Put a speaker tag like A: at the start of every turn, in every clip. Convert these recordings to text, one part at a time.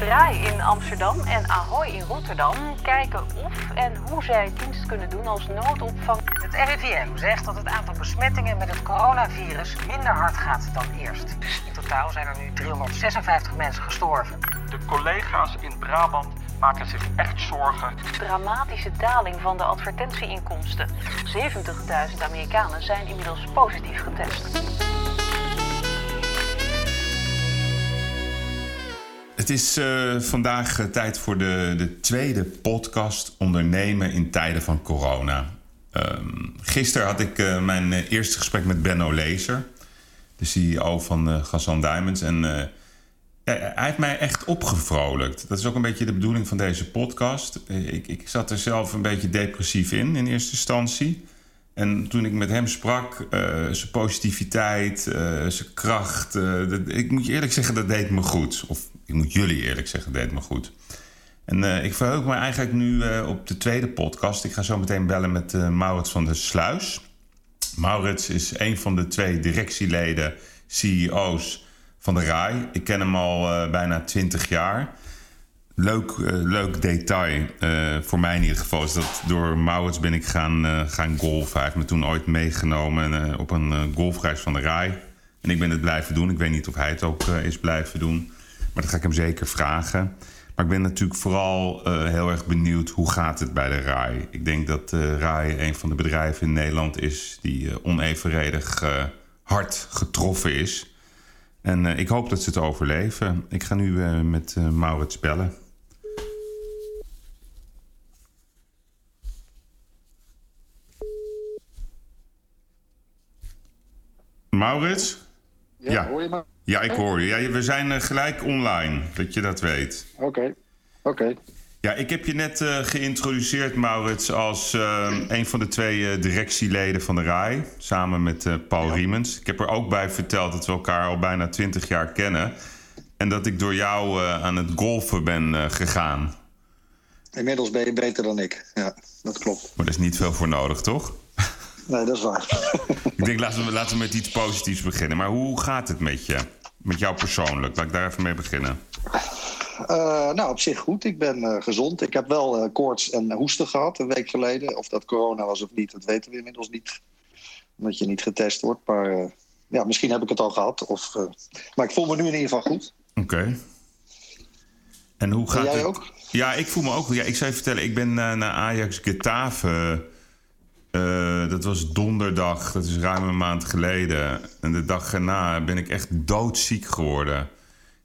A: Rai in Amsterdam en Ahoy in Rotterdam kijken of en hoe zij dienst kunnen doen als noodopvang.
B: Het RIVM zegt dat het aantal besmettingen met het coronavirus minder hard gaat dan eerst. In totaal zijn er nu 356 mensen gestorven.
C: De collega's in Brabant maken zich echt zorgen.
A: Dramatische daling van de advertentieinkomsten. 70.000 Amerikanen zijn inmiddels positief getest.
D: Het is uh, vandaag uh, tijd voor de, de tweede podcast Ondernemen in tijden van corona. Um, gisteren had ik uh, mijn eerste gesprek met Benno Lezer, de CEO van Gazan Diamonds. En hij heeft mij echt opgevrolijkt. Dat is ook een beetje de bedoeling van deze podcast. Ik, ik zat er zelf een beetje depressief in, in eerste instantie. En toen ik met hem sprak, zijn positiviteit, zijn kracht. Ik moet je eerlijk zeggen, dat deed me goed. Of ik moet jullie eerlijk zeggen, deed me goed. En uh, ik verheug me eigenlijk nu uh, op de tweede podcast. Ik ga zo meteen bellen met uh, Maurits van der Sluis. Maurits is een van de twee directieleden, CEO's van de RAI. Ik ken hem al bijna 20 jaar. Leuk, leuk detail, voor mij in ieder geval, is dat door Maurits ben ik gaan, gaan golfen. Hij heeft me toen ooit meegenomen op een golfreis van de RAI. En ik ben het blijven doen. Ik weet niet of hij het ook is blijven doen. Maar dat ga ik hem zeker vragen. Maar ik ben natuurlijk vooral uh, heel erg benieuwd hoe gaat het bij de RAI. Ik denk dat de RAI een van de bedrijven in Nederland is die uh, onevenredig uh, hard getroffen is. En ik hoop dat ze het overleven. Ik ga nu met Maurits bellen. Maurits?
E: Ja, ja. hoor je me?
D: Ja, ik hoor je. Ja, we zijn uh, gelijk online, dat je dat weet.
E: Oké, okay. oké. Okay.
D: Ja, ik heb je net uh, geïntroduceerd, Maurits, als uh, een van de twee directieleden van de RAI. Samen met Paul ja. Riemens. Ik heb er ook bij verteld dat we elkaar al bijna twintig jaar kennen. En dat ik door jou aan het golfen ben gegaan.
E: Inmiddels ben je beter dan ik. Ja, dat klopt.
D: Maar er is niet veel voor nodig, toch?
E: Nee, dat is waar.
D: ik denk, laten we, laten we met iets positiefs beginnen. Maar hoe gaat het met je? Met jou persoonlijk? Laat ik daar even mee beginnen.
E: Uh, nou, op zich goed. Ik ben uh, gezond. Ik heb wel uh, koorts en hoesten gehad een week geleden. Of dat corona was of niet, dat weten we inmiddels niet. Omdat je niet getest wordt. Maar ja, misschien heb ik het al gehad. Of, maar ik voel me nu in ieder geval goed.
D: Oké. Okay. En hoe gaat
E: en jij
D: het?
E: ook?
D: Ja, ik voel me ook goed. Ja, ik zou je vertellen, ik ben naar Ajax Getafe uh, dat was donderdag, dat is ruim een maand geleden. En de dag erna ben ik echt doodziek geworden.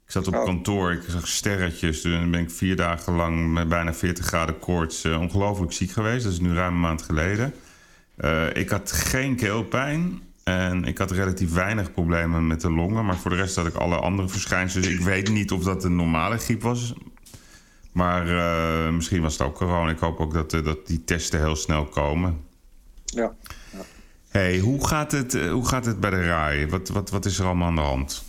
D: Ik zat op oh. kantoor, ik zag sterretjes. Dus dan ben ik vier dagen lang met bijna 40 graden koorts uh, ongelooflijk ziek geweest. Dat is nu ruim een maand geleden. Uh, ik had geen keelpijn. En ik had relatief weinig problemen met de longen. Maar voor de rest had ik alle andere verschijnselen. Dus ik weet niet of dat een normale griep was. Maar misschien was het ook corona. Ik hoop ook dat, dat die testen heel snel komen.
E: Ja. ja.
D: Hey, hoe gaat, het, eh, hoe gaat het bij de RAI? Wat, wat, wat is er allemaal aan de hand?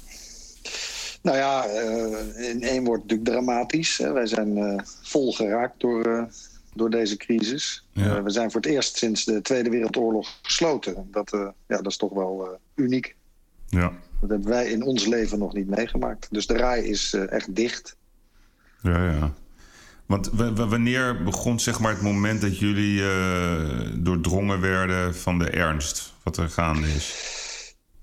E: Nou ja, uh, in één woord natuurlijk dramatisch. Wij zijn uh, vol geraakt door, door deze crisis. Ja. we zijn voor het eerst sinds de Tweede Wereldoorlog gesloten. Dat, ja, dat is toch wel uniek.
D: Ja.
E: Dat hebben wij in ons leven nog niet meegemaakt. Dus de RAI is echt dicht.
D: Ja, ja. Want wanneer begon zeg maar, het moment dat jullie uh, doordrongen werden van de ernst wat er gaande is?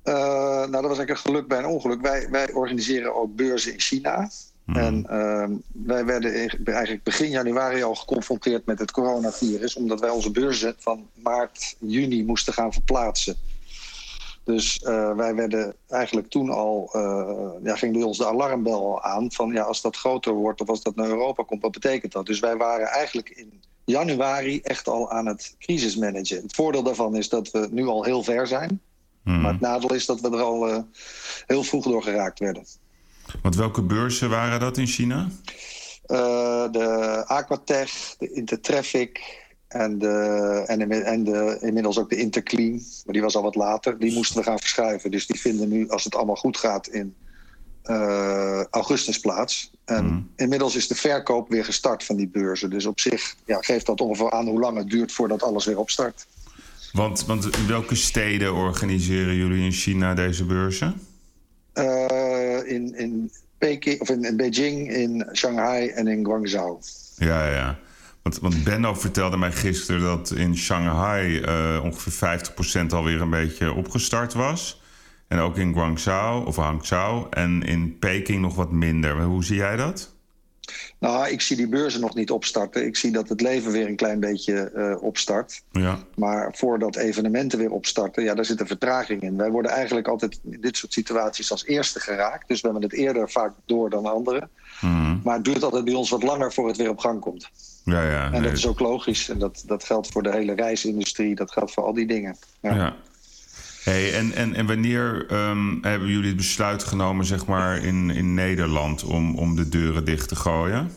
E: Uh, nou, dat was eigenlijk een geluk bij een ongeluk. Wij, wij organiseren ook beurzen in China. Hmm. En uh, wij werden eigenlijk begin januari al geconfronteerd met het coronavirus, omdat wij onze beurzen van maart, juni moesten gaan verplaatsen. Dus uh, wij werden eigenlijk toen al, uh, ja, ging bij ons de alarmbel aan van ja, als dat groter wordt of als dat naar Europa komt, wat betekent dat? Dus wij waren eigenlijk in januari echt al aan het crisismanagen. Het voordeel daarvan is dat we nu al heel ver zijn. Hmm. Maar het nadeel is dat we er al uh, heel vroeg door geraakt werden.
D: Want welke beurzen waren dat in China?
E: de Aquatech, de Intertraffic, en, de, en, en de, inmiddels ook de Interclean, maar die was al wat later. Die moesten we gaan verschuiven. Dus die vinden nu, als het allemaal goed gaat, in uh, augustus plaats. En mm. inmiddels is de verkoop weer gestart van die beurzen. Dus op zich ja, geeft dat ongeveer aan hoe lang het duurt voordat alles weer opstart.
D: Want, want in welke steden organiseren jullie in China deze beurzen?
E: Uh, in, in Peking, of in, Beijing, in Shanghai en in Guangzhou.
D: Ja, ja. Want, want Benno vertelde mij gisteren dat in Shanghai uh, ongeveer 50% alweer een beetje opgestart was. En ook in Guangzhou of Hangzhou. En in Peking nog wat minder. Hoe zie jij dat?
E: Nou, ik zie die beurzen nog niet opstarten. Ik zie dat het leven weer een klein beetje uh, opstart.
D: Ja.
E: Maar voordat evenementen weer opstarten, ja, daar zit een vertraging in. Wij worden eigenlijk altijd in dit soort situaties als eerste geraakt. Dus we hebben het eerder vaak door dan anderen.
D: Mhm.
E: Maar het duurt altijd bij ons wat langer voor het weer op gang komt.
D: Ja, ja.
E: En dat is ook logisch. En dat, dat geldt voor de hele reisindustrie. Dat geldt voor al die dingen.
D: ja. ja. Hey, en, en, en wanneer um, hebben jullie het besluit genomen, zeg maar, in, in Nederland om, om de deuren dicht te gooien?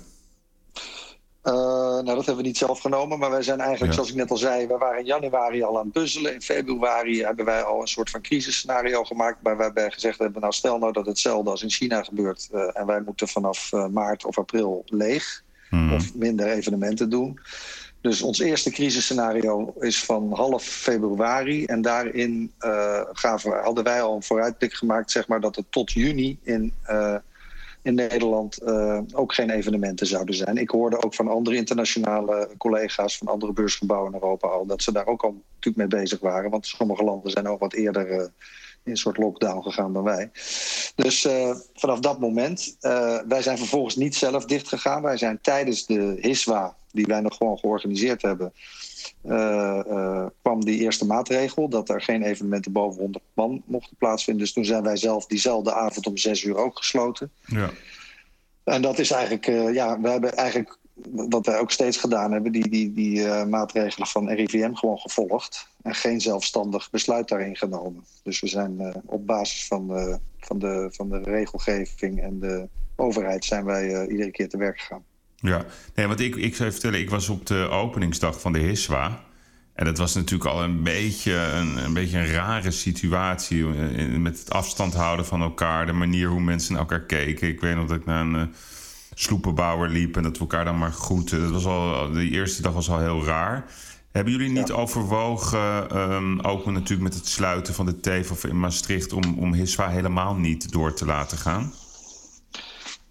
E: Uh, nou, dat hebben we niet zelf genomen. Maar wij zijn eigenlijk, zoals ik net al zei, we waren in januari al aan het puzzelen. In februari hebben wij al een soort van crisisscenario gemaakt. Waarbij wij gezegd hebben, nou stel nou dat hetzelfde als in China gebeurt. Uh, en wij moeten vanaf uh, maart of april leeg.
D: Mhm.
E: Of minder evenementen doen. Dus ons eerste crisisscenario is van half februari. En daarin uh, gaven, hadden wij al een vooruitblik gemaakt, zeg maar, dat het tot juni in, uh, in Nederland uh, ook geen evenementen zouden zijn. Ik hoorde ook van andere internationale collega's van andere beursgebouwen in Europa al dat ze daar ook al natuurlijk mee bezig waren. Want sommige landen zijn ook wat eerder in een soort lockdown gegaan dan wij. Dus vanaf dat moment, wij zijn vervolgens niet zelf dicht gegaan. Wij zijn tijdens de HISWA die wij nog gewoon georganiseerd hebben, uh, uh, kwam die eerste maatregel dat er geen evenementen boven 100 man mochten plaatsvinden. Dus toen zijn wij zelf diezelfde avond om 6 uur ook gesloten.
D: Ja.
E: En dat is eigenlijk, uh, ja, we hebben eigenlijk, wat wij ook steeds gedaan hebben, die, die, die maatregelen van RIVM gewoon gevolgd. En geen zelfstandig besluit daarin genomen. Dus we zijn op basis van, van, de, van de regelgeving en de overheid zijn wij iedere keer te werk gegaan.
D: Ja, nee, want ik, ik zou je vertellen, ik was op de openingsdag van de HISWA. En dat was natuurlijk al een beetje een, een, beetje een rare situatie. Met het afstand houden van elkaar, de manier hoe mensen naar elkaar keken. Ik weet nog dat ik naar een uh, sloepenbouwer liep en dat we elkaar dan maar groeten. Dat was al, de eerste dag was al heel raar. Hebben jullie niet ja. overwogen, um, ook natuurlijk met het sluiten van de TEF in Maastricht, om, om HISWA helemaal niet door te laten gaan?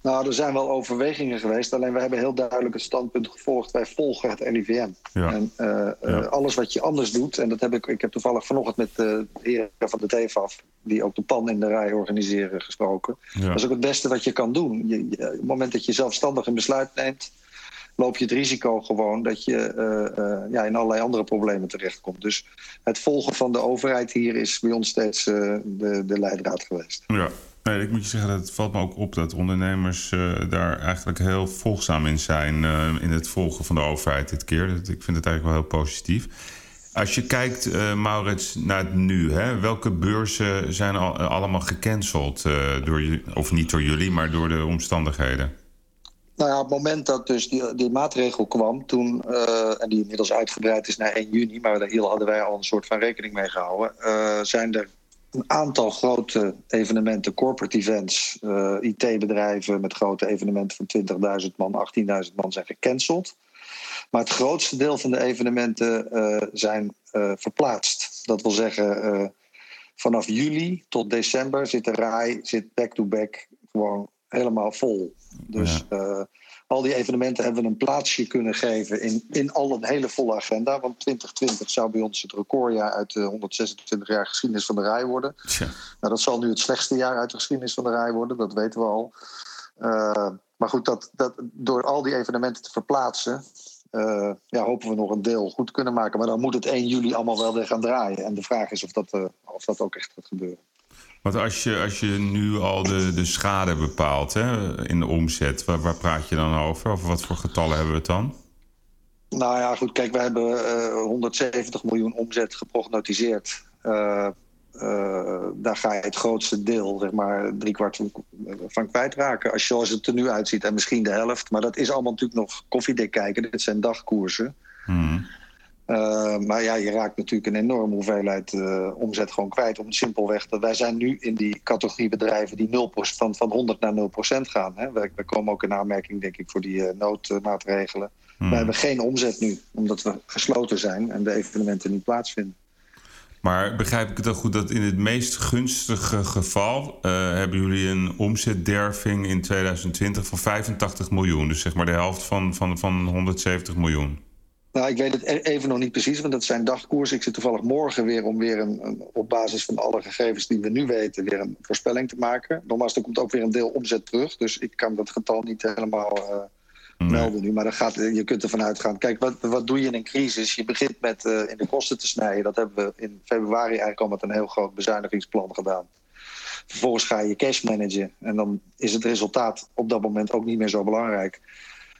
E: Nou, er zijn wel overwegingen geweest. Alleen we hebben heel duidelijk het standpunt gevolgd. Wij volgen het RIVM.
D: Ja.
E: En uh, ja. uh, alles wat je anders doet... en dat heb ik, ik heb toevallig vanochtend met de heren van de TFAF... die ook de pan in de rij organiseren, gesproken.
D: Ja.
E: Dat is ook het beste wat je kan doen. Je, je, op het moment dat je zelfstandig een besluit neemt... loop je het risico gewoon dat je uh, ja, in allerlei andere problemen terechtkomt. Dus het volgen van de overheid hier is bij ons steeds de, de leidraad geweest.
D: Ja. Nee, ik moet je zeggen, het valt me ook op dat ondernemers uh, daar eigenlijk heel volgzaam in zijn. Uh, in het volgen van de overheid dit keer. Ik vind het eigenlijk wel heel positief. Als je kijkt, uh, Maurits, naar het nu. Hè, welke beurzen zijn al, allemaal gecanceld? door, of niet door jullie, maar door de omstandigheden?
E: Nou ja, op het moment dat dus die, die maatregel kwam, toen, en die inmiddels uitgebreid is naar 1 juni, maar daar hadden wij al een soort van rekening mee gehouden, zijn er een aantal grote evenementen, corporate events, uh, IT-bedrijven met grote evenementen van 20.000 man, 18.000 man zijn gecanceld. Maar het grootste deel van de evenementen uh, zijn uh, verplaatst. Dat wil zeggen, vanaf juli tot december zit de RAI zit back-to-back gewoon helemaal vol. Dus ja al die evenementen hebben we een plaatsje kunnen geven in, in al een hele volle agenda. Want 2020 zou bij ons het recordjaar uit de 126 jaar geschiedenis van de rij worden.
D: Tja.
E: Nou, dat zal nu het slechtste jaar uit de geschiedenis van de rij worden, dat weten we al. Uh, maar goed, dat, dat, door al die evenementen te verplaatsen, uh, ja, hopen we nog een deel goed kunnen maken. Maar dan moet het 1 juli allemaal wel weer gaan draaien. En de vraag is of dat, uh, of dat ook echt gaat gebeuren.
D: Want als je, als je nu al de, de schade bepaalt hè, in de omzet, waar, waar praat je dan over? Over wat voor getallen hebben we het dan?
E: Nou ja, goed, kijk, we hebben uh, 170 miljoen omzet geprognotiseerd. Uh, uh, daar ga je het grootste deel, zeg maar, driekwart van, van kwijtraken. Als je zoals het er nu uitziet, en misschien de helft. Maar dat is allemaal natuurlijk nog koffiedik kijken. Dit zijn dagkoersen.
D: Hmm.
E: Uh, maar ja, je raakt natuurlijk een enorme hoeveelheid uh, omzet gewoon kwijt. Om simpelweg dat wij zijn nu in die categorie bedrijven die 0 van, van 100 naar 0% gaan. Hè. Wij, wij, komen ook in aanmerking, denk ik, voor die uh, noodmaatregelen.
D: Hmm.
E: We hebben geen omzet nu, omdat we gesloten zijn en de evenementen niet plaatsvinden.
D: Maar begrijp ik het ook goed dat in het meest gunstige geval hebben jullie een omzetderving in 2020 van 85 miljoen. Dus zeg maar de helft van, van, van 170 miljoen.
E: Nou, ik weet het e- even nog niet precies, want dat zijn dagkoersen. Ik zit toevallig morgen weer om weer een, een, op basis van alle gegevens die we nu weten, weer een voorspelling te maken. Nogmaals, er komt ook weer een deel omzet terug. Dus ik kan dat getal niet helemaal uh, melden nu. Maar dan gaat, je kunt ervan uitgaan. Kijk, wat, wat doe je in een crisis? Je begint met uh, in de kosten te snijden. Dat hebben we in februari eigenlijk al met een heel groot bezuinigingsplan gedaan. Vervolgens ga je cash managen. En dan is het resultaat op dat moment ook niet meer zo belangrijk.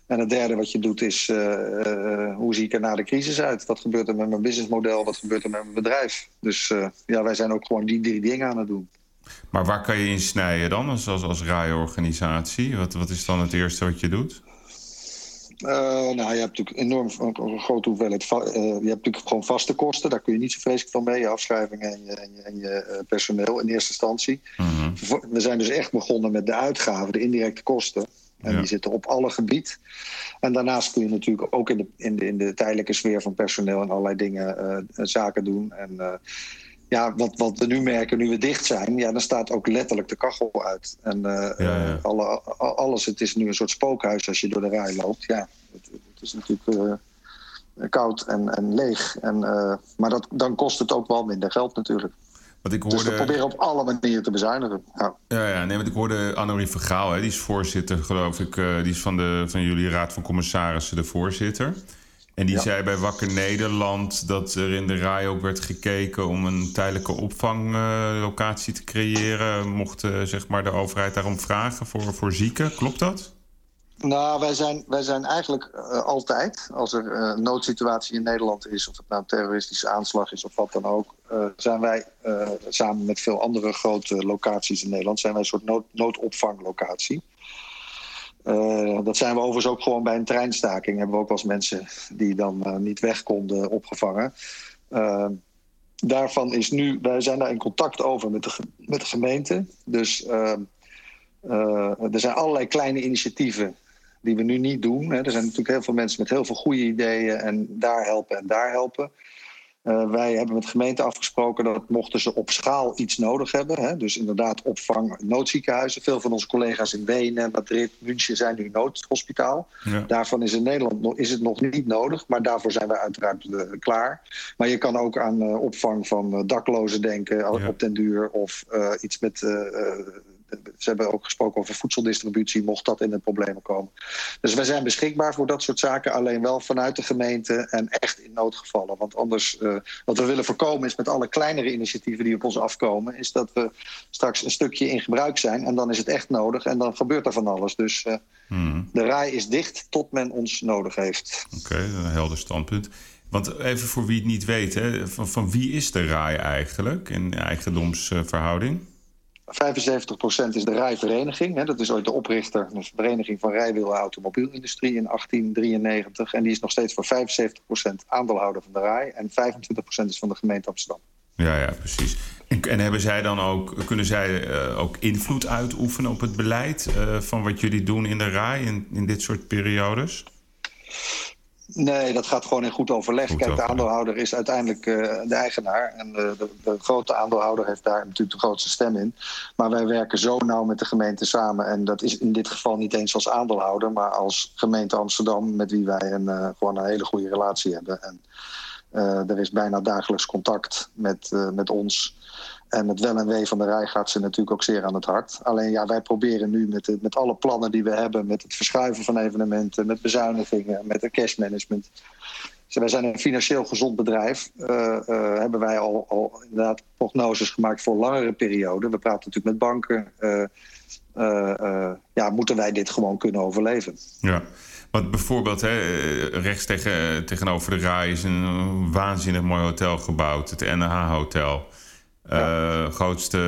E: En het derde wat je doet is, uh, uh, hoe zie ik er na de crisis uit? Wat gebeurt er met mijn businessmodel? Wat gebeurt er met mijn bedrijf? Dus uh, ja, wij zijn ook gewoon die drie dingen aan het doen.
D: Maar waar kan je in snijden dan als, als, als RAI-organisatie? Wat, wat is dan het eerste wat je doet?
E: nou, je hebt natuurlijk enorm een grote hoeveelheid. je hebt natuurlijk gewoon vaste kosten. Daar kun je niet zo vreselijk van mee. Je afschrijvingen en je, en je, en je personeel in eerste instantie. Mm -hmm. We zijn dus echt begonnen met de uitgaven, de indirecte kosten. En ja. die zitten op alle gebied. En daarnaast kun je natuurlijk ook in de, in de, in de tijdelijke sfeer van personeel en allerlei dingen uh, zaken doen. En uh, ja, wat, wat we nu merken, nu we dicht zijn, ja, dan staat ook letterlijk de kachel uit. En uh, ja, ja. Alle, alles, het is nu een soort spookhuis als je door de rij loopt. Ja, het, het is natuurlijk koud en, en leeg. En, maar dat, dan kost het ook wel minder geld natuurlijk.
D: Want ik hoorde...
E: Dus we proberen op alle manieren te bezuinigen. Ja,
D: ja, ja nee, want ik hoorde Annelie Vergaal, hè, die is voorzitter, geloof ik. Uh, die is van, de, van jullie Raad van Commissarissen de voorzitter. En die ja. zei bij Wakker Nederland dat er in de RAI ook werd gekeken om een tijdelijke opvanglocatie uh, te creëren. Mocht uh, zeg maar de overheid daarom vragen voor, voor zieken. Klopt dat?
E: Nou, wij zijn, wij zijn eigenlijk uh, altijd, als er een uh, noodsituatie in Nederland is, of het nou een terroristische aanslag is of wat dan ook, uh, zijn wij samen met veel andere grote locaties in Nederland, zijn wij een soort nood, noodopvanglocatie. dat zijn we overigens ook gewoon bij een treinstaking. Hebben we ook als mensen die dan niet weg konden opgevangen. daarvan is nu, wij zijn daar in contact over met de, met de gemeente. Dus er zijn allerlei kleine initiatieven die we nu niet doen. Er zijn natuurlijk heel veel mensen met heel veel goede ideeën en daar helpen en daar helpen. Uh, wij hebben met gemeente afgesproken dat mochten ze op schaal iets nodig hebben, hè, dus inderdaad opvang noodziekenhuizen. Veel van onze collega's in Wenen, Madrid, München zijn nu noodhospitaal. Ja. Daarvan is in Nederland nog, is het nog niet nodig, maar daarvoor zijn wij uiteraard uh, klaar. Maar je kan ook aan uh, opvang van daklozen denken ja. op den duur of iets met ze hebben ook gesproken over voedseldistributie, mocht dat in de problemen komen. Dus wij zijn beschikbaar voor dat soort zaken, alleen wel vanuit de gemeente en echt in noodgevallen. Want anders, uh, wat we willen voorkomen is met alle kleinere initiatieven die op ons afkomen, is dat we straks een stukje in gebruik zijn en dan is het echt nodig en dan gebeurt er van alles. Dus uh, hmm. de rij is dicht tot men ons nodig heeft.
D: Oké, okay, een helder standpunt. Want even voor wie het niet weet, hè, van, van wie is de RAI eigenlijk in eigendomsverhouding?
E: 75% is de rijvereniging. Hè, dat is ooit de oprichter, de Vereniging van Rijwiel en Automobielindustrie in 1893. En die is nog steeds voor 75% aandeelhouder van de rij. En 25% is van de gemeente Amsterdam.
D: Ja, ja, precies. En, en hebben zij dan ook, kunnen zij uh, ook invloed uitoefenen op het beleid uh, van wat jullie doen in de rij in, in dit soort periodes?
E: Nee, dat gaat gewoon in goed overleg. Goed Kijk, de aandeelhouder is uiteindelijk uh, de eigenaar. En uh, de, de, grote aandeelhouder heeft daar natuurlijk de grootste stem in. Maar wij werken zo nauw met de gemeente samen. En dat is in dit geval niet eens als aandeelhouder, maar als gemeente Amsterdam, met wie wij een, uh, gewoon een hele goede relatie hebben. En er is bijna dagelijks contact met, met ons. En het wel en wee van de rij gaat ze natuurlijk ook zeer aan het hart. Alleen ja, wij proberen nu met, de, met alle plannen die we hebben... met het verschuiven van evenementen, met bezuinigingen, met het cashmanagement... Dus wij zijn een financieel gezond bedrijf. Uh, uh, hebben wij al, al inderdaad prognoses gemaakt voor langere perioden. We praten natuurlijk met banken. Uh, ja, moeten wij dit gewoon kunnen overleven?
D: Ja. Want bijvoorbeeld, hè, rechts tegen, tegenover de RAI is een waanzinnig mooi hotel gebouwd. Het NH Hotel. Ja. Uh, grootste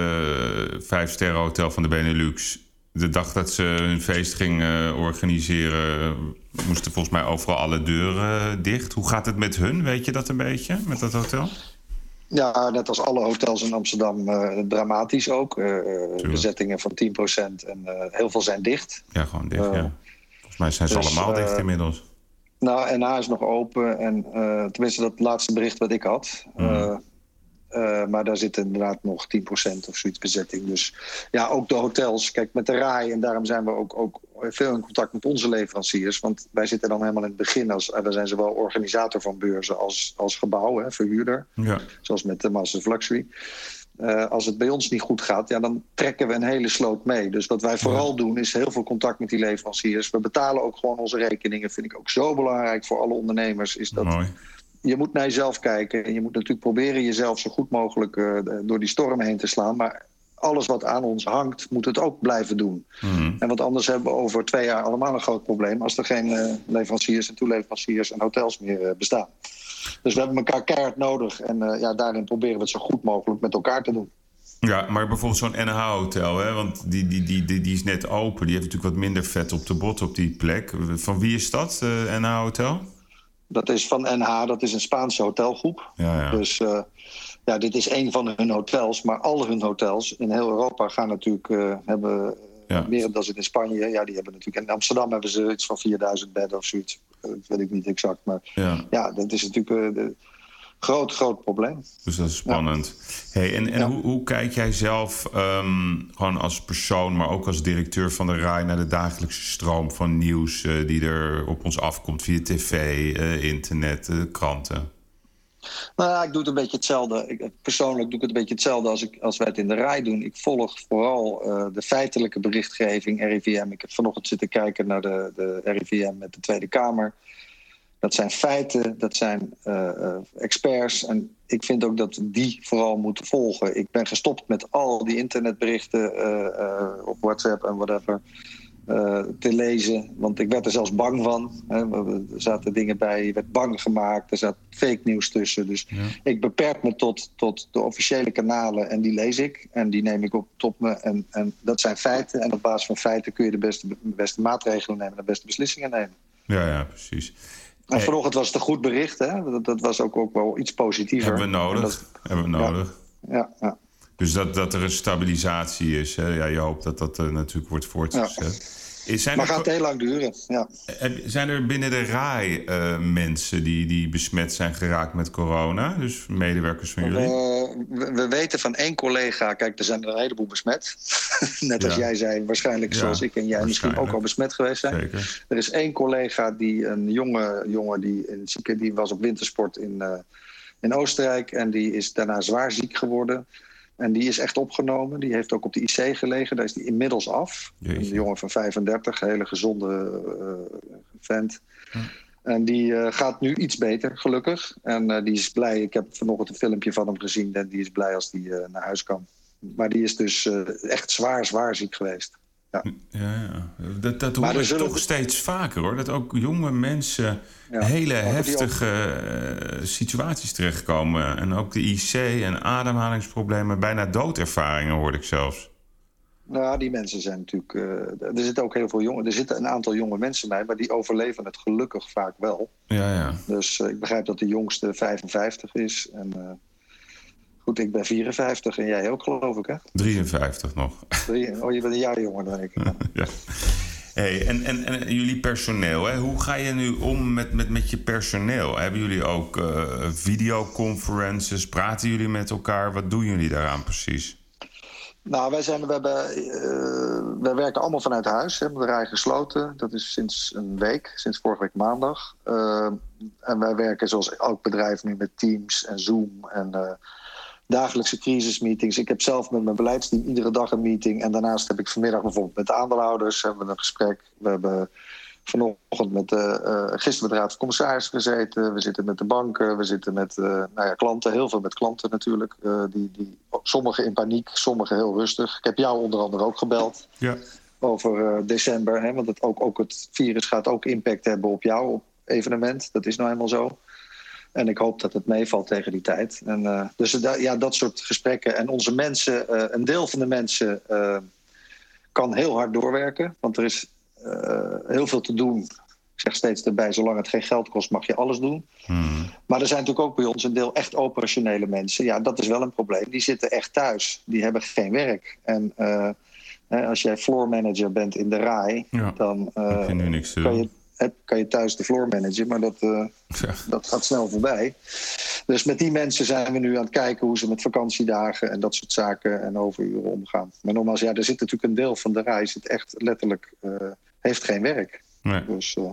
D: vijf-sterren hotel van de Benelux. De dag dat ze hun feest gingen organiseren, moesten volgens mij overal alle deuren dicht. Hoe gaat het met hun? Weet je dat een beetje, met dat hotel?
E: Ja, net als alle hotels in Amsterdam, uh, dramatisch ook. Uh, bezettingen van 10% en heel veel zijn dicht.
D: Ja, gewoon dicht, ja. Volgens mij zijn ze dus, allemaal dicht inmiddels.
E: Nou, NH is nog open. En tenminste, dat laatste bericht wat ik had. Mm maar daar zit inderdaad nog 10% of zoiets bezetting. Dus ja, ook de hotels. Kijk, met de RAI. En daarom zijn we ook, ook veel in contact met onze leveranciers. Want wij zitten dan helemaal in het begin. Als, we zijn zowel organisator van beurzen als, als gebouw, hè, verhuurder. Ja. Zoals met de Masters Luxury. Uh, als het bij ons niet goed gaat, ja, dan trekken we een hele sloot mee. Dus wat wij vooral doen, is heel veel contact met die leveranciers. We betalen ook gewoon onze rekeningen. Vind ik ook zo belangrijk voor alle ondernemers. Is dat Mooi je moet naar jezelf kijken. En je moet natuurlijk proberen jezelf zo goed mogelijk uh, door die storm heen te slaan. Maar alles wat aan ons hangt, moet het ook blijven doen. Mm. En want anders hebben we over twee jaar allemaal een groot probleem... als er geen uh, leveranciers en toeleveranciers en hotels meer uh, bestaan. Dus we hebben elkaar keihard nodig. En ja, daarin proberen we het zo goed mogelijk met elkaar te doen.
D: Ja, maar bijvoorbeeld zo'n NH-hotel, want die, die, die, die, die is net open. Die heeft natuurlijk wat minder vet op de bot op die plek. Van wie is dat, NH-hotel?
E: Dat is van NH, dat is een Spaanse hotelgroep. Ja, ja. Dus uh, ja, dit is een van hun hotels. Maar al hun hotels in heel Europa gaan natuurlijk uh, hebben. Ja. Meer dan ze in Spanje. Ja, die hebben natuurlijk. In Amsterdam hebben ze iets van 4000 bedden of zoiets. Dat weet ik niet exact. Maar ja, dat is natuurlijk. De, groot, groot probleem.
D: Dus dat is spannend. Hey, en en hoe, hoe, kijk jij zelf, ehm, gewoon als persoon, maar ook als directeur van de RAI, naar de dagelijkse stroom van nieuws uh, die er op ons afkomt via tv, uh, internet, uh, kranten?
E: Nou ja, ik doe het een beetje hetzelfde. Ik, persoonlijk doe ik het een beetje hetzelfde als, ik, als wij het in de RAI doen. Ik volg vooral de feitelijke berichtgeving, RIVM. Ik heb vanochtend zitten kijken naar de, de RIVM met de Tweede Kamer. Dat zijn feiten, dat zijn uh, experts. En ik vind ook dat we die vooral moeten volgen. Ik ben gestopt met al die internetberichten uh, op WhatsApp en whatever te lezen. Want ik werd er zelfs bang van. Er zaten dingen bij, je werd bang gemaakt. Er zat fake nieuws tussen. Dus ik beperk me tot, tot de officiële kanalen en die lees ik. En die neem ik op top me. En, en dat zijn feiten. En op basis van feiten kun je de beste, beste maatregelen nemen, de beste beslissingen nemen.
D: Ja, ja, precies.
E: En vanochtend was het een goed bericht, hè? Dat, dat was ook, ook wel iets positiever.
D: Hebben we nodig. Hebben we nodig.
E: Ja, ja,
D: Dus dat, dat er een stabilisatie is. Hè? Ja, je hoopt dat dat uh, natuurlijk wordt voortgezet.
E: Zijn maar er, gaat heel lang duren, ja.
D: Zijn er binnen de RAI uh, mensen die, die besmet zijn geraakt met corona? Dus medewerkers van jullie?
E: we, we, weten van één collega... Kijk, er zijn er een heleboel besmet. Net als jij zei, waarschijnlijk zoals ik en jij misschien ook al besmet geweest zijn. Zeker. Er is één collega, die een jonge jongen... die, in, die was op wintersport in, uh, in Oostenrijk... en die is daarna zwaar ziek geworden... En die is echt opgenomen. Die heeft ook op de IC gelegen. Daar is die inmiddels af. Een jongen van 35, een hele gezonde uh, vent. En die uh, gaat nu iets beter, gelukkig. En uh, die is blij. Ik heb vanochtend een filmpje van hem gezien. En die is blij als die naar huis kan. Maar die is dus echt zwaar, zwaar ziek geweest. Ja,
D: ja, dat, dat hoor je toch steeds vaker hoor. Dat ook jonge mensen hele heftige ook... situaties terechtkomen. En ook de IC en ademhalingsproblemen, bijna doodervaringen hoor ik zelfs.
E: Nou, die mensen zijn natuurlijk. Uh, er zitten ook heel veel jongen. Er zitten een aantal jonge mensen bij, maar die overleven het gelukkig vaak wel.
D: Ja, ja.
E: Dus uh, ik begrijp dat de jongste 55 is. En uh, Goed, ik ben 54 en jij ook, geloof ik, hè?
D: 53 nog.
E: Oh, je bent een jaar jonger dan ik.
D: ja. Hey, en, en, en jullie personeel, hè? hoe ga je nu om met, met, met je personeel? Hebben jullie ook uh, videoconferences? Praten jullie met elkaar? Wat doen jullie daaraan precies?
E: Nou, wij, zijn, we hebben, uh, wij werken allemaal vanuit huis. We hebben de rij gesloten. Dat is sinds een week, sinds vorige week maandag. Uh, en wij werken zoals elk bedrijf nu met Teams en Zoom en dagelijkse crisismeetings. Ik heb zelf met mijn beleidsteam iedere dag een meeting. En daarnaast heb ik vanmiddag bijvoorbeeld met de aandeelhouders hebben we een gesprek. We hebben vanochtend met de uh, gisteren met de Raad van Commissaris gezeten. We zitten met de banken, we zitten met uh, nou ja, klanten, heel veel met klanten natuurlijk. Uh, die, die, sommigen in paniek, sommigen heel rustig. Ik heb jou onder andere ook gebeld ja. over december. Hè, want het, ook, ook het virus gaat ook impact hebben op jouw evenement. Dat is nou helemaal zo. En ik hoop dat het meevalt tegen die tijd. En, uh, dus ja, dat soort gesprekken. En onze mensen, uh, een deel van de mensen uh, kan heel hard doorwerken. Want er is heel veel te doen. Ik zeg steeds erbij, zolang het geen geld kost, mag je alles doen. Hmm. Maar er zijn natuurlijk ook bij ons een deel echt operationele mensen. Ja, dat is wel een probleem. Die zitten echt thuis. Die hebben geen werk. En als jij floor manager bent in de RAI, ja, dan
D: heb je nu niks te doen
E: heb, kan je thuis de floor managen, maar dat, uh, dat gaat snel voorbij. Dus met die mensen zijn we nu aan het kijken hoe ze met vakantiedagen en dat soort zaken en overuren omgaan. Maar nogmaals, ja, er zit natuurlijk een deel van de reis, het echt letterlijk uh, heeft geen werk.
D: Nee.
E: Dus, uh,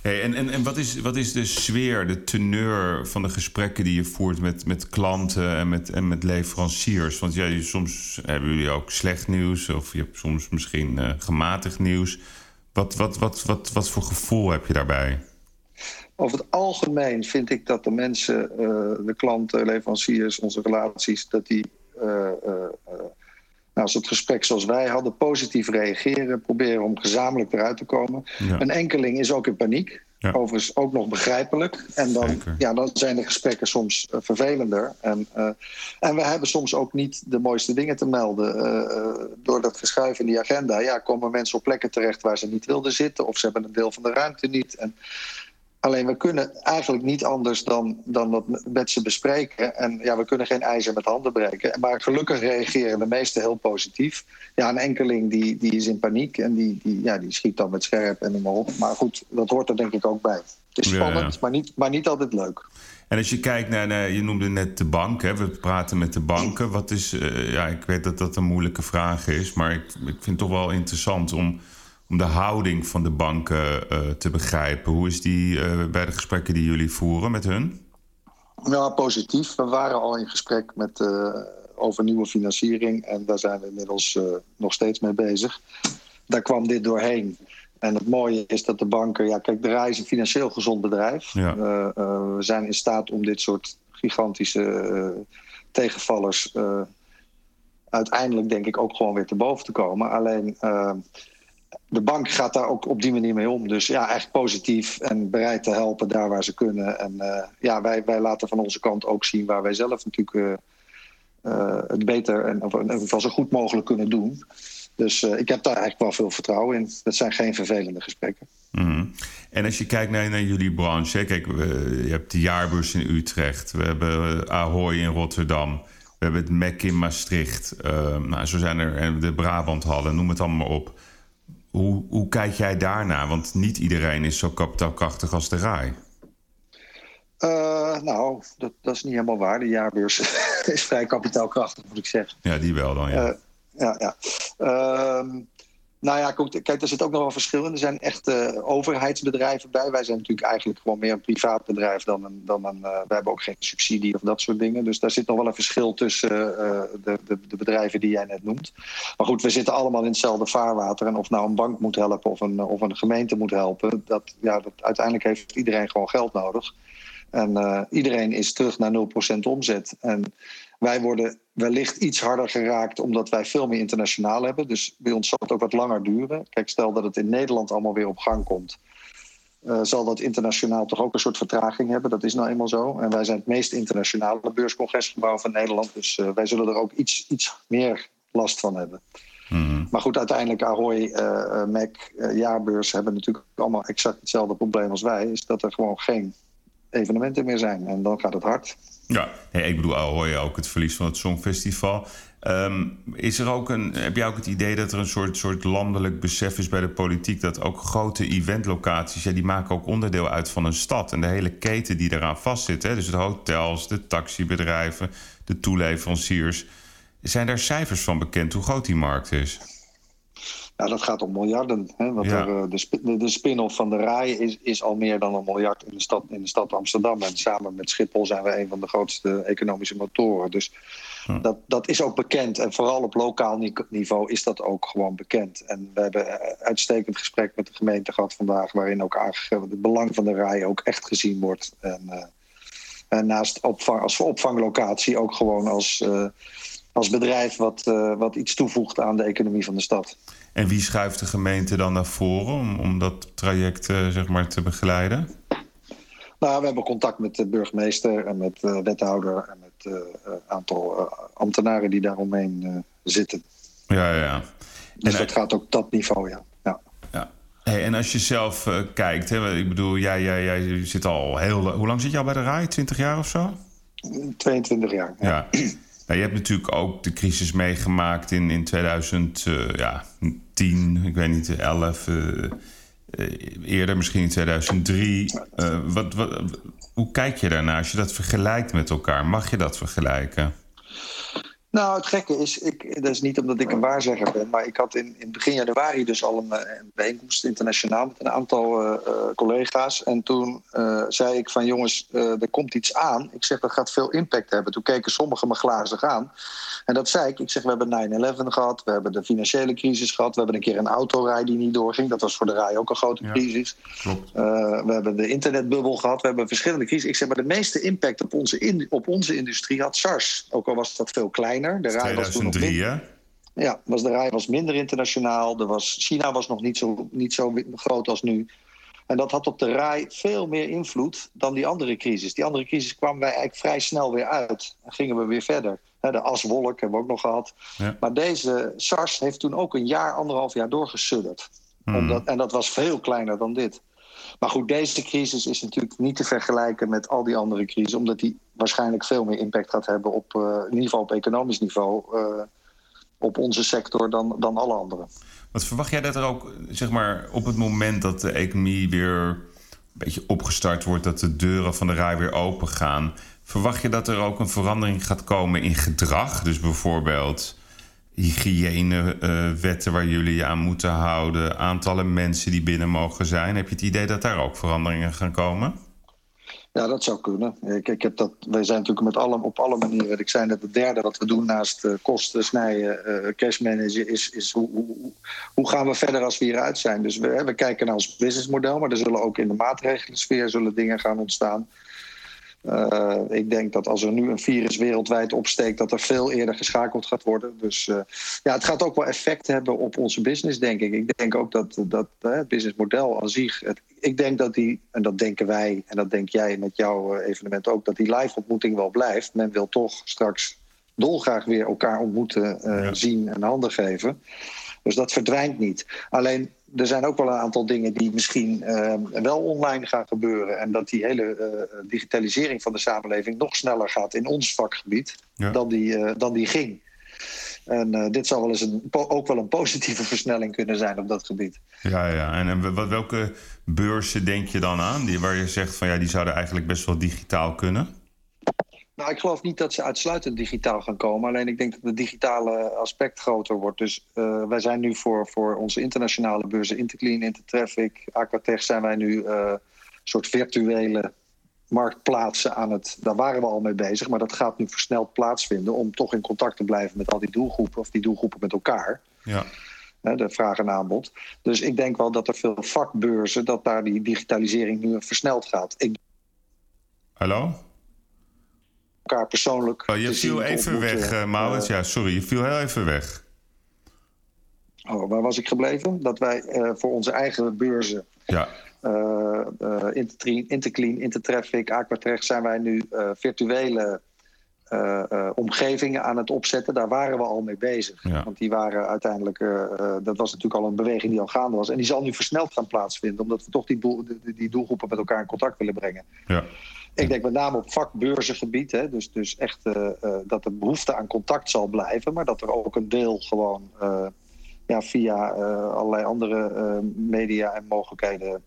D: Hey, en en, en wat, is, wat is de sfeer, de teneur van de gesprekken die je voert met, met klanten en met, en met leveranciers? Want ja, soms hebben jullie ook slecht nieuws of je hebt soms misschien gematigd nieuws. Wat, wat, wat, wat, wat voor gevoel heb je daarbij?
E: Over het algemeen vind ik dat de mensen, uh, de klanten, leveranciers, onze relaties, dat die. Nou, als het gesprek zoals wij hadden, positief reageren, proberen om gezamenlijk eruit te komen.
D: Ja.
E: Een enkeling is ook in paniek.
D: Ja.
E: Overigens ook nog begrijpelijk. En dan,
D: Zeker.
E: ja, dan zijn de gesprekken soms uh, vervelender. En, uh, en we hebben soms ook niet de mooiste dingen te melden. Uh, door dat geschuif in die agenda ja, komen mensen op plekken terecht waar ze niet wilden zitten. Of ze hebben een deel van de ruimte niet. En Alleen we kunnen eigenlijk niet anders dan, dan dat met ze bespreken. En ja, we kunnen geen ijzer met handen breken. Maar gelukkig reageren de meesten heel positief. Ja, een enkeling die, die is in paniek en die, die, ja, die schiet dan met scherp en noem maar op. Maar goed, dat hoort er denk ik ook bij. Het is spannend,
D: ja.
E: Maar, niet, maar niet altijd leuk.
D: En als je kijkt naar, naar- je noemde net de bank, hè? we praten met de banken. Wat is, eh, ja, ik weet dat dat een moeilijke vraag is, maar ik, ik vind het toch wel interessant om, om de houding van de banken eh, te begrijpen. Hoe is die eh, bij de gesprekken die jullie voeren met hun?
E: Ja, positief. We waren al in gesprek met, eh, over nieuwe financiering. En daar zijn we inmiddels nog steeds mee bezig. Daar kwam dit doorheen. En het mooie is dat de banken... Ja, kijk, de RAI is een financieel gezond bedrijf.
D: Ja.
E: We zijn in staat om dit soort gigantische tegenvallers... uiteindelijk denk ik ook gewoon weer te boven te komen. Alleen... eh, de bank gaat daar ook op die manier mee om. Dus ja, echt positief en bereid te helpen daar waar ze kunnen. En uh, ja, wij, wij laten van onze kant ook zien waar wij zelf natuurlijk uh, uh, het beter en of in ieder zo goed mogelijk kunnen doen. Dus ik heb daar eigenlijk wel veel vertrouwen in. Dat zijn geen vervelende gesprekken.
D: Mm. En als je kijkt naar, naar jullie branche, kijk, je hebt de jaarbeurs in Utrecht, we hebben Ahoy in Rotterdam. We hebben het MEC in Maastricht. Uh, nou, zo zijn er de Brabanthallen, noem het allemaal op. Hoe, hoe, kijk jij daarnaar? Want niet iedereen is zo kapitaalkrachtig als de RAI.
E: Uh, nou, dat, dat, is niet helemaal waar. De jaarbeurs is vrij kapitaalkrachtig, moet ik zeggen.
D: Ja, die wel dan, ja.
E: Uh, ja, ja. Uh, nou ja, kijk, er zit ook nog wel verschil in. Er zijn echt uh, overheidsbedrijven bij. Wij zijn natuurlijk eigenlijk gewoon meer een privaat bedrijf dan een. Dan uh, wij hebben ook geen subsidie of dat soort dingen. Dus daar zit nog wel een verschil tussen uh, de, de, de, bedrijven die jij net noemt. Maar goed, we zitten allemaal in hetzelfde vaarwater. En of nou een bank moet helpen of een, of een gemeente moet helpen, dat, ja, uiteindelijk heeft iedereen gewoon geld nodig. En iedereen is terug naar 0% omzet. En wij worden wellicht iets harder geraakt omdat wij veel meer internationaal hebben. Dus bij ons zal het ook wat langer duren. Kijk, stel dat het in Nederland allemaal weer op gang komt. Uh, zal dat internationaal toch ook een soort vertraging hebben. Dat is nou eenmaal zo. En wij zijn het meest internationale beurscongresgebouw van Nederland. Dus uh, wij zullen er ook iets, iets meer last van hebben.
D: Mm.
E: Maar goed, uiteindelijk Ahoy, uh, Mac, Jaarbeurs hebben natuurlijk allemaal exact hetzelfde probleem als wij. Is dat er gewoon geen evenementen meer zijn. En dan gaat het hard.
D: Ja, ik bedoel, hoor je ook het verlies van het Songfestival. Um, is er ook een, heb jij ook het idee dat er een soort, soort landelijk besef is bij de politiek... dat ook grote eventlocaties, ja, die maken ook onderdeel uit van een stad... en de hele keten die eraan vastzit, hè? dus de hotels, de taxibedrijven, de toeleveranciers... zijn daar cijfers van bekend hoe groot die markt is?
E: Nou, dat gaat om miljarden. Hè? Want
D: Ja.
E: er, de, sp- de, de spin-off van de RAI is, is al meer dan een miljard in de, stad, in de stad Amsterdam. En samen met Schiphol zijn we een van de grootste economische motoren. Dus
D: Hm.
E: dat, dat is ook bekend. En vooral op lokaal ni- niveau is dat ook gewoon bekend. En we hebben een uitstekend gesprek met de gemeente gehad vandaag... waarin ook aangegeven dat het belang van de RAI ook echt gezien wordt. En, eh, en naast opvang, als opvanglocatie ook gewoon als... eh, als bedrijf wat, uh, wat iets toevoegt aan de economie van de stad.
D: En wie schuift de gemeente dan naar voren om, om dat traject uh, zeg maar, te begeleiden?
E: Nou, we hebben contact met de burgemeester en met de uh, wethouder en met een uh, aantal ambtenaren die daaromheen zitten.
D: Ja, ja.
E: Dus en, dat gaat ook dat niveau, ja. ja.
D: ja. Hey, en als je zelf kijkt, hè, ik bedoel, jij, jij, jij zit al heel. Hoe lang zit je al bij de RAI? 20 jaar of zo?
E: 22 jaar.
D: ja. ja. Nou, je hebt natuurlijk ook de crisis meegemaakt in, in 2010, ja, ik weet niet, 11. Uh, eerder, misschien in 2003. wat, wat, hoe kijk je daarnaar als je dat vergelijkt met elkaar? Mag je dat vergelijken?
E: Nou, het gekke is, ik, dat is niet omdat ik een waarzegger ben, maar ik had in, in begin januari dus al een, eh, een bijeenkomst internationaal met een aantal uh, collega's. En toen uh, zei ik van jongens, er komt iets aan. Ik zeg dat gaat veel impact hebben. Toen keken sommigen me glazig aan. En dat zei ik. Ik zeg, we hebben 9-11 gehad, we hebben de financiële crisis gehad, we hebben een keer een autorij die niet doorging. Dat was voor de rij ook een grote crisis. klopt. we hebben de internetbubbel gehad, we hebben verschillende crises. Ik zeg, maar de meeste impact op onze, in, op onze industrie had SARS. Ook al was dat veel kleiner. De
D: rij 2003, was
E: Ja, was de rij was minder internationaal. Er was, China was nog niet zo, niet zo groot als nu. En dat had op de rij veel meer invloed dan die andere crisis. Die andere crisis kwamen wij eigenlijk vrij snel weer uit. En gingen we weer verder. De aswolk hebben we ook nog gehad. Ja. Maar deze SARS heeft toen ook een jaar, anderhalf jaar doorgesudderd. Hmm. Omdat, en dat was veel kleiner dan dit. Maar goed, deze crisis is natuurlijk niet te vergelijken met al die andere crises, omdat die waarschijnlijk veel meer impact gaat hebben op, uh, in ieder geval op economisch niveau, uh, op onze sector dan, dan alle andere.
D: Wat verwacht jij dat er ook, zeg maar, op het moment dat de economie weer een beetje opgestart wordt, dat de deuren van de rij weer open gaan, verwacht je dat er ook een verandering gaat komen in gedrag? Dus bijvoorbeeld hygiënewetten waar jullie je aan moeten houden, aantallen mensen die binnen mogen zijn. Heb je het idee dat daar ook veranderingen gaan komen?
E: Ja, dat zou kunnen. Ik, ik heb dat, wij zijn natuurlijk met alle, op alle manieren. Ik zei net, het derde wat we doen naast uh, kosten snijden, uh, cash is, is hoe, hoe, hoe, gaan we verder als we hieruit zijn. Dus we, we kijken naar ons businessmodel, maar er zullen ook in de maatregelen zullen dingen gaan ontstaan. Uh, ik denk dat als er nu een virus wereldwijd opsteekt, dat er veel eerder geschakeld gaat worden. Dus uh, ja, het gaat ook wel effect hebben op onze business, denk ik. Ik denk ook dat, dat uh, het businessmodel aan zich. Het, ik denk dat die, en dat denken wij, en dat denk jij met jouw evenement ook, dat die live ontmoeting wel blijft. Men wil toch straks dolgraag weer elkaar ontmoeten, ja. zien en handen geven. Dus dat verdwijnt niet. Alleen er zijn ook wel een aantal dingen die misschien uh, wel online gaan gebeuren. En dat die hele uh, digitalisering van de samenleving nog sneller gaat in ons vakgebied dan, die, uh, dan die ging. En dit zou wel eens een, ook wel een positieve versnelling kunnen zijn op dat gebied.
D: Ja, ja. En, en welke beurzen denk je dan aan? Die, waar je zegt van ja, die zouden eigenlijk best wel digitaal kunnen?
E: Nou, ik geloof niet dat ze uitsluitend digitaal gaan komen. Alleen ik denk dat het digitale aspect groter wordt. Dus uh, wij zijn nu voor, voor onze internationale beurzen Interclean, Intertraffic, Aquatech... zijn wij nu uh, een soort virtuele marktplaatsen aan het... Daar waren we al mee bezig, maar dat gaat nu versneld plaatsvinden... om toch in contact te blijven met al die doelgroepen... of die doelgroepen met elkaar. Ja. De vraag en aanbod. Dus ik denk wel dat er veel vakbeurzen... dat daar die digitalisering nu versneld gaat. Ik...
D: Hallo?
E: Elkaar persoonlijk.
D: Oh, je viel even weg, uh, Maurits. ja, sorry, je viel heel even weg.
E: Oh, waar was ik gebleven? Dat wij uh, voor onze eigen beurzen. Ja. Uh, Interclean, Intertraffic, Aquatrech zijn wij nu virtuele omgevingen aan het opzetten. Daar waren we al mee bezig. Ja. Want die waren uiteindelijk, dat was natuurlijk al een beweging die al gaande was. En die zal nu versneld gaan plaatsvinden, omdat we toch die, doel, die, die doelgroepen met elkaar in contact willen brengen. Ja. Ik denk met name op vakbeurzengebied. Hè, dus, dus echt uh, uh, dat de behoefte aan contact zal blijven. Maar dat er ook een deel gewoon uh, ja, via allerlei andere media en mogelijkheden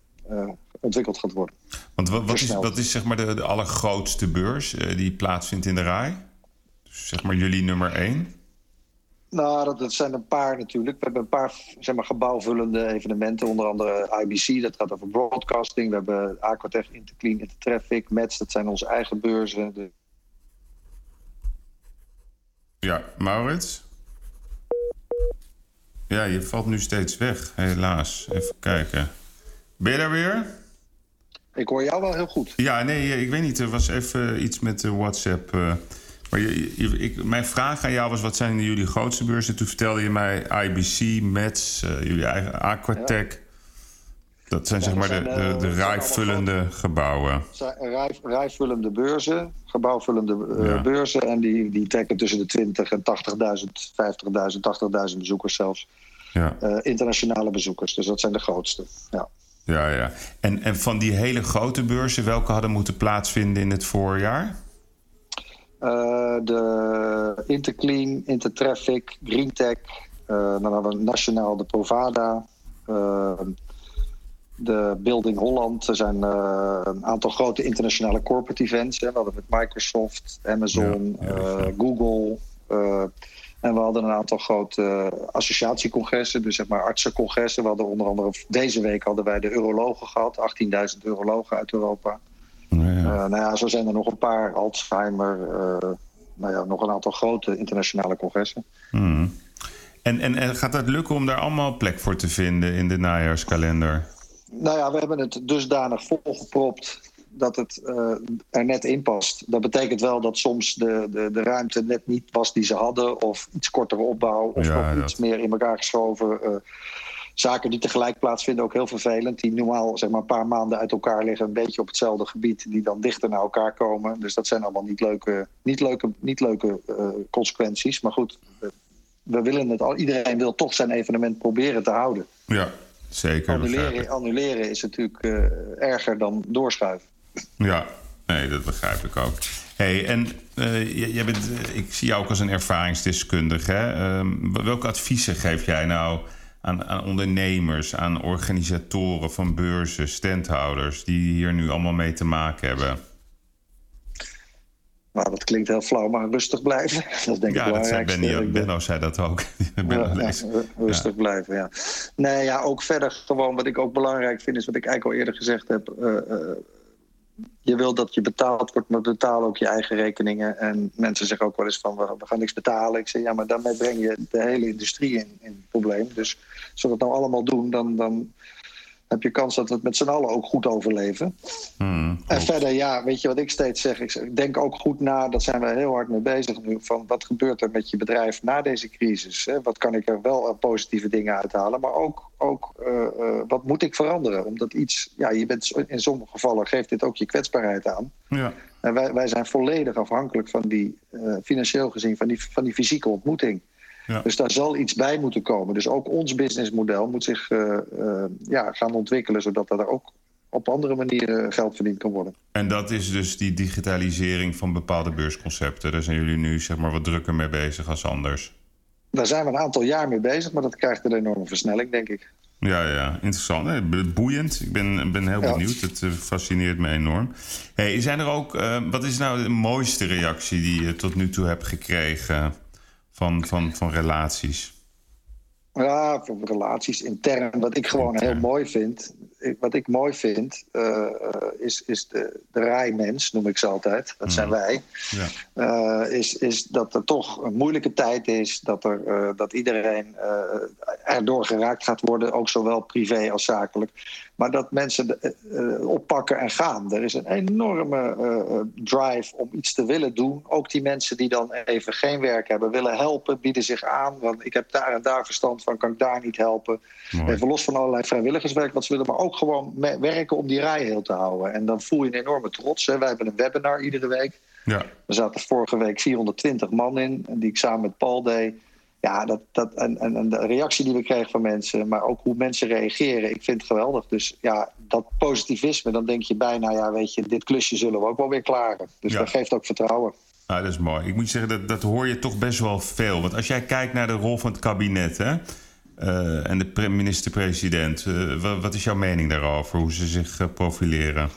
E: ontwikkeld gaat worden.
D: Want wat, wat is, wat is zeg maar de, de allergrootste beurs die plaatsvindt in de RAI? Dus zeg maar jullie nummer één?
E: Nou, dat, zijn een paar natuurlijk. We hebben een paar zeg maar, gebouwvullende evenementen. Onder andere IBC, dat gaat over broadcasting. We hebben Aquatech, Interclean, Intertraffic, Mets. Dat zijn onze eigen beurzen. De...
D: Ja, Maurits? Ja, je valt nu steeds weg, helaas. Even kijken. Ben je daar weer?
E: Ik hoor jou wel heel goed.
D: Ja, nee, ik weet niet. Er was even iets met de WhatsApp... Maar je, ik, mijn vraag aan jou was: wat zijn jullie grootste beurzen? Toen vertelde je mij IBC, Mets, uh, jullie eigen Aquatech. Dat zijn zeg maar de, de, de rijvullende gebouwen.
E: Rij, rijvullende beurzen, gebouwvullende uh, beurzen. En die, die trekken tussen de 20 en 80.000, 50.000, 80.000 bezoekers zelfs. Ja. Uh, internationale bezoekers. Dus dat zijn de grootste. Ja.
D: Ja, ja. En, en van die hele grote beurzen, welke hadden moeten plaatsvinden in het voorjaar?
E: Uh, de Interclean, Intertraffic, Greentech. Uh, dan hebben we nationaal de Provada. Uh, de Building Holland. Er zijn een aantal grote internationale corporate events. Hè. We hadden met Microsoft, Amazon, Google. En we hadden een aantal grote associatiecongressen, dus zeg maar artsencongressen. We hadden onder andere deze week hadden wij de urologen gehad, 18.000 urologen uit Europa. Ja. nou ja, zo zijn er nog een paar, Alzheimer, nou ja, nog een aantal grote internationale congressen.
D: Hmm. En, en, en gaat het lukken om daar allemaal plek voor te vinden in de najaarskalender?
E: Nou ja, we hebben het dusdanig volgepropt dat het uh, er net in past. Dat betekent wel dat soms de, de, de ruimte net niet was die ze hadden... of iets kortere opbouw of nog iets meer in elkaar geschoven... Uh, zaken die tegelijk plaatsvinden ook heel vervelend. Die normaal zeg maar, een paar maanden uit elkaar liggen, een beetje op hetzelfde gebied, die dan dichter naar elkaar komen. Dus dat zijn allemaal niet leuke, niet leuke, niet leuke uh, consequenties. Maar goed, we willen het al. Iedereen wil toch zijn evenement proberen te houden.
D: Ja, zeker.
E: Annuleren, annuleren is natuurlijk uh, erger dan doorschuiven.
D: Ja, nee, dat begrijp ik ook. Hey, en uh, jij bent, ik zie jou ook als een ervaringsdeskundige. Hè? Uh, welke adviezen geef jij nou aan, aan, ondernemers, aan organisatoren van beurzen, standhouders, die hier nu allemaal mee te maken hebben?
E: Nou, dat klinkt heel flauw, maar rustig blijven. Dat is denk
D: ja,
E: ik
D: dat zei Benno, Benno zei dat ook.
E: ja, ja, rustig blijven, ja. Nee, ja, ook verder gewoon wat ik ook belangrijk vind... is wat ik eigenlijk al eerder gezegd heb... Uh, uh, je wil dat je betaald wordt, maar betaal ook je eigen rekeningen. En mensen zeggen ook wel eens van, we, gaan niks betalen. Ik zeg, ja, maar daarmee breng je de hele industrie in, in het probleem. Dus als we dat nou allemaal doen, dan, dan heb je kans dat we het met z'n allen ook goed overleven.
D: Hmm,
E: en verder, ja, weet je wat ik steeds zeg? Ik denk ook goed na, daar zijn we heel hard mee bezig nu... van wat gebeurt er met je bedrijf na deze crisis? Hè? Wat kan ik er wel positieve dingen uithalen? Maar ook, ook uh, uh, wat moet ik veranderen? Omdat iets, ja, je bent in sommige gevallen geeft dit ook je kwetsbaarheid aan.
D: Ja.
E: En wij, wij zijn volledig afhankelijk van die, uh, financieel gezien, van die, van die fysieke ontmoeting.
D: Ja.
E: Dus daar zal iets bij moeten komen. Dus ook ons businessmodel moet zich uh, uh, ja, gaan ontwikkelen... zodat er ook op andere manieren geld verdiend kan worden.
D: En dat is dus die digitalisering van bepaalde beursconcepten. Daar zijn jullie nu zeg maar, wat drukker mee bezig als anders.
E: Daar zijn we een aantal jaar mee bezig, maar dat krijgt een enorme versnelling, denk ik.
D: Ja, ja, interessant. Boeiend. Ik ben, ben heel benieuwd. Het uh, fascineert me enorm. Hey, zijn er ook, uh, wat is nou de mooiste reactie die je tot nu toe hebt gekregen van, van, van relaties?
E: Ja, van relaties intern. Wat ik gewoon intern. heel mooi vind, wat ik mooi vind, uh, is, is de, de rijmens, noem ik ze altijd. Dat zijn wij.
D: Ja.
E: Uh, is, is dat er toch een moeilijke tijd is. Dat, er, uh, dat iedereen erdoor geraakt gaat worden. Ook zowel privé als zakelijk. Maar dat mensen oppakken en gaan. Er is een enorme drive om iets te willen doen. Ook die mensen die dan even geen werk hebben, willen helpen, bieden zich aan. Want ik heb daar en daar verstand van, kan ik daar niet helpen.
D: Mooi.
E: Even los van allerlei vrijwilligerswerk wat ze willen, maar ook gewoon werken om die rij heel te houden. En dan voel je een enorme trots. Hè. Wij hebben een webinar iedere week.
D: Ja.
E: Er zaten vorige week 420 man in, die ik samen met Paul deed. Ja, dat, dat, en, en, en de reactie die we kregen van mensen, maar ook hoe mensen reageren, ik vind het geweldig. Dus ja, dat positivisme, dan denk je bijna, ja, weet je, dit klusje zullen we ook wel weer klaren. Dus
D: Ja.
E: dat geeft ook vertrouwen.
D: Ah, dat is mooi. Ik moet je zeggen, dat, dat hoor je toch best wel veel. Want als jij kijkt naar de rol van het kabinet hè, en de pre- minister-president, eh, wat, wat is jouw mening daarover? Hoe ze zich eh, profileren?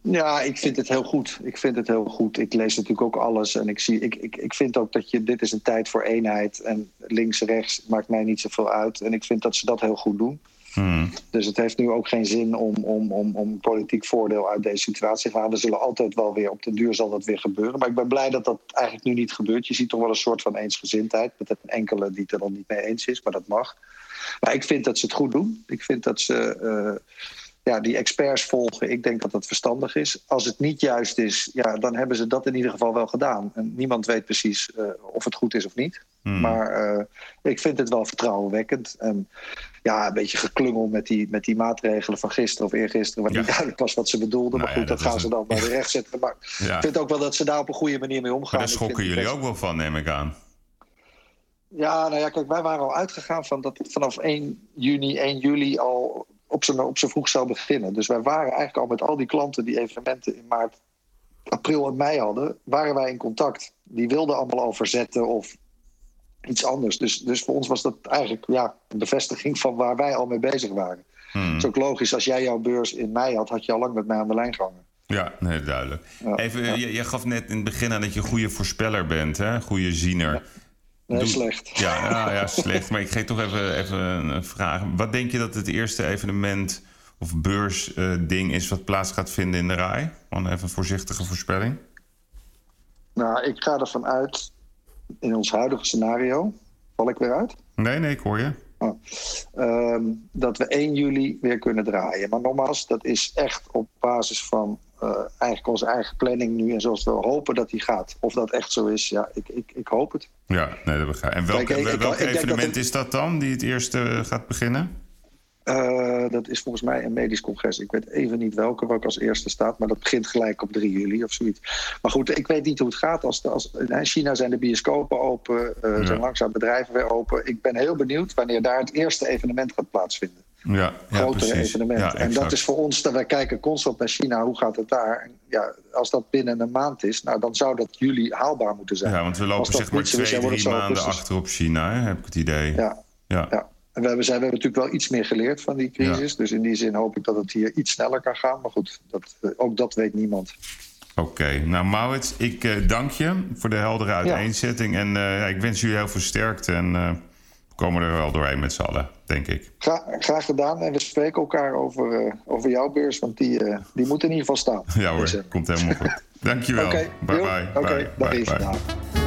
E: Ja, ik vind het heel goed. Ik vind het heel goed. Ik lees natuurlijk ook alles. En ik, zie, ik, ik, ik vind ook dat je, dit is een tijd voor eenheid. En links, rechts maakt mij niet zoveel uit. En ik vind dat ze dat heel goed doen.
D: Hmm.
E: Dus het heeft nu ook geen zin om, om, om, om politiek voordeel uit deze situatie te halen. Er zullen altijd wel weer, op de duur zal dat weer gebeuren. Maar ik ben blij dat dat eigenlijk nu niet gebeurt. Je ziet toch wel een soort van eensgezindheid. Met een enkele die het er dan niet mee eens is, maar dat mag. Maar ik vind dat ze het goed doen. Ik vind dat ze uh, ja, die experts volgen. Ik denk dat dat verstandig is. Als het niet juist is, ja, dan hebben ze dat in ieder geval wel gedaan. En niemand weet precies uh, of het goed is of niet.
D: Hmm.
E: Maar uh, ik vind het wel vertrouwenwekkend. En ja, een beetje geklungel met die, met die maatregelen van gisteren of eergisteren... waar
D: Ja.
E: niet duidelijk was wat ze bedoelden.
D: Nou
E: maar
D: ja,
E: goed,
D: dat
E: dat, gaan ze
D: een-
E: dan bij de recht zetten. Maar
D: Ja.
E: ik vind ook wel dat ze daar op een goede manier mee omgaan.
D: Maar daar schokken jullie
E: best-
D: ook wel van, neem ik aan.
E: Ja, nou ja, kijk, wij waren al uitgegaan van dat het vanaf 1 juni, 1 juli al op zijn, op zijn vroeg zou beginnen. Dus wij waren eigenlijk al met al die klanten die evenementen in maart, april en mei hadden, waren wij in contact. Die wilden allemaal al verzetten of iets anders. Dus, dus voor ons was dat eigenlijk ja, een bevestiging van waar wij al mee bezig waren. Het is ook logisch, als jij jouw beurs in mei had, had je al lang met mij aan de lijn gehangen.
D: Ja, nee, duidelijk. Even, Je, je, gaf net in het begin aan dat je een goede voorspeller bent, hè? Goede ziener.
E: Nee, slecht.
D: Ja, ja, ja, slecht. Maar ik geef toch even, even een vraag. Wat denk je dat het eerste evenement of beursding is wat plaats gaat vinden in de RAI? Gewoon even een voorzichtige voorspelling.
E: Nou, ik ga ervan uit, in ons huidige scenario, val ik weer uit?
D: Nee, nee, ik hoor je.
E: Oh. Ehm, dat we 1 juli weer kunnen draaien. Maar nogmaals, dat is echt op basis van uh, eigenlijk onze eigen planning nu en zoals we hopen dat die gaat. Of dat echt zo is, ja, ik, ik, ik hoop het.
D: Ja, nee, dat begrijp ik. En welk, Kijk, ik, welk ik, evenement is dat dan, die het eerste gaat beginnen?
E: Uh, dat is volgens mij een medisch congres. Ik weet even niet welke, welke als eerste staat. Maar dat begint gelijk op 3 juli of zoiets. Maar goed, ik weet niet hoe het gaat. Als, als, in China zijn de bioscopen open. Uh, ja. zijn langzaam bedrijven weer open. Ik ben heel benieuwd wanneer daar het eerste evenement gaat plaatsvinden.
D: Ja,
E: Grotere ja, evenement. Ja, en dat is voor ons, dat wij kijken constant naar China. Hoe gaat het daar? Ja, als dat binnen een maand is, nou, dan zou dat juli haalbaar moeten zijn.
D: Ja, want we lopen zeg maar twee, drie maanden achter op China, hè, heb ik het idee.
E: Ja, ja. En we hebben, zijn, we hebben natuurlijk wel iets meer geleerd van die crisis. Ja. Dus in die zin hoop ik dat het hier iets sneller kan gaan. Maar goed, dat, ook dat weet niemand.
D: Oké, okay. nou Maurits, ik uh, dank je voor de heldere uiteenzetting. Ja. En uh, ik wens jullie heel veel sterkte. En uh, we komen er wel doorheen met z'n allen, denk ik.
E: Gra graag gedaan. En we spreken elkaar over, over jouw beurs, want die, die moet in ieder geval staan.
D: Ja hoor, komt helemaal goed. Dankjewel.
E: Oké,
D: okay, bye, bye,
E: Oké,
D: okay,
E: bye, bye.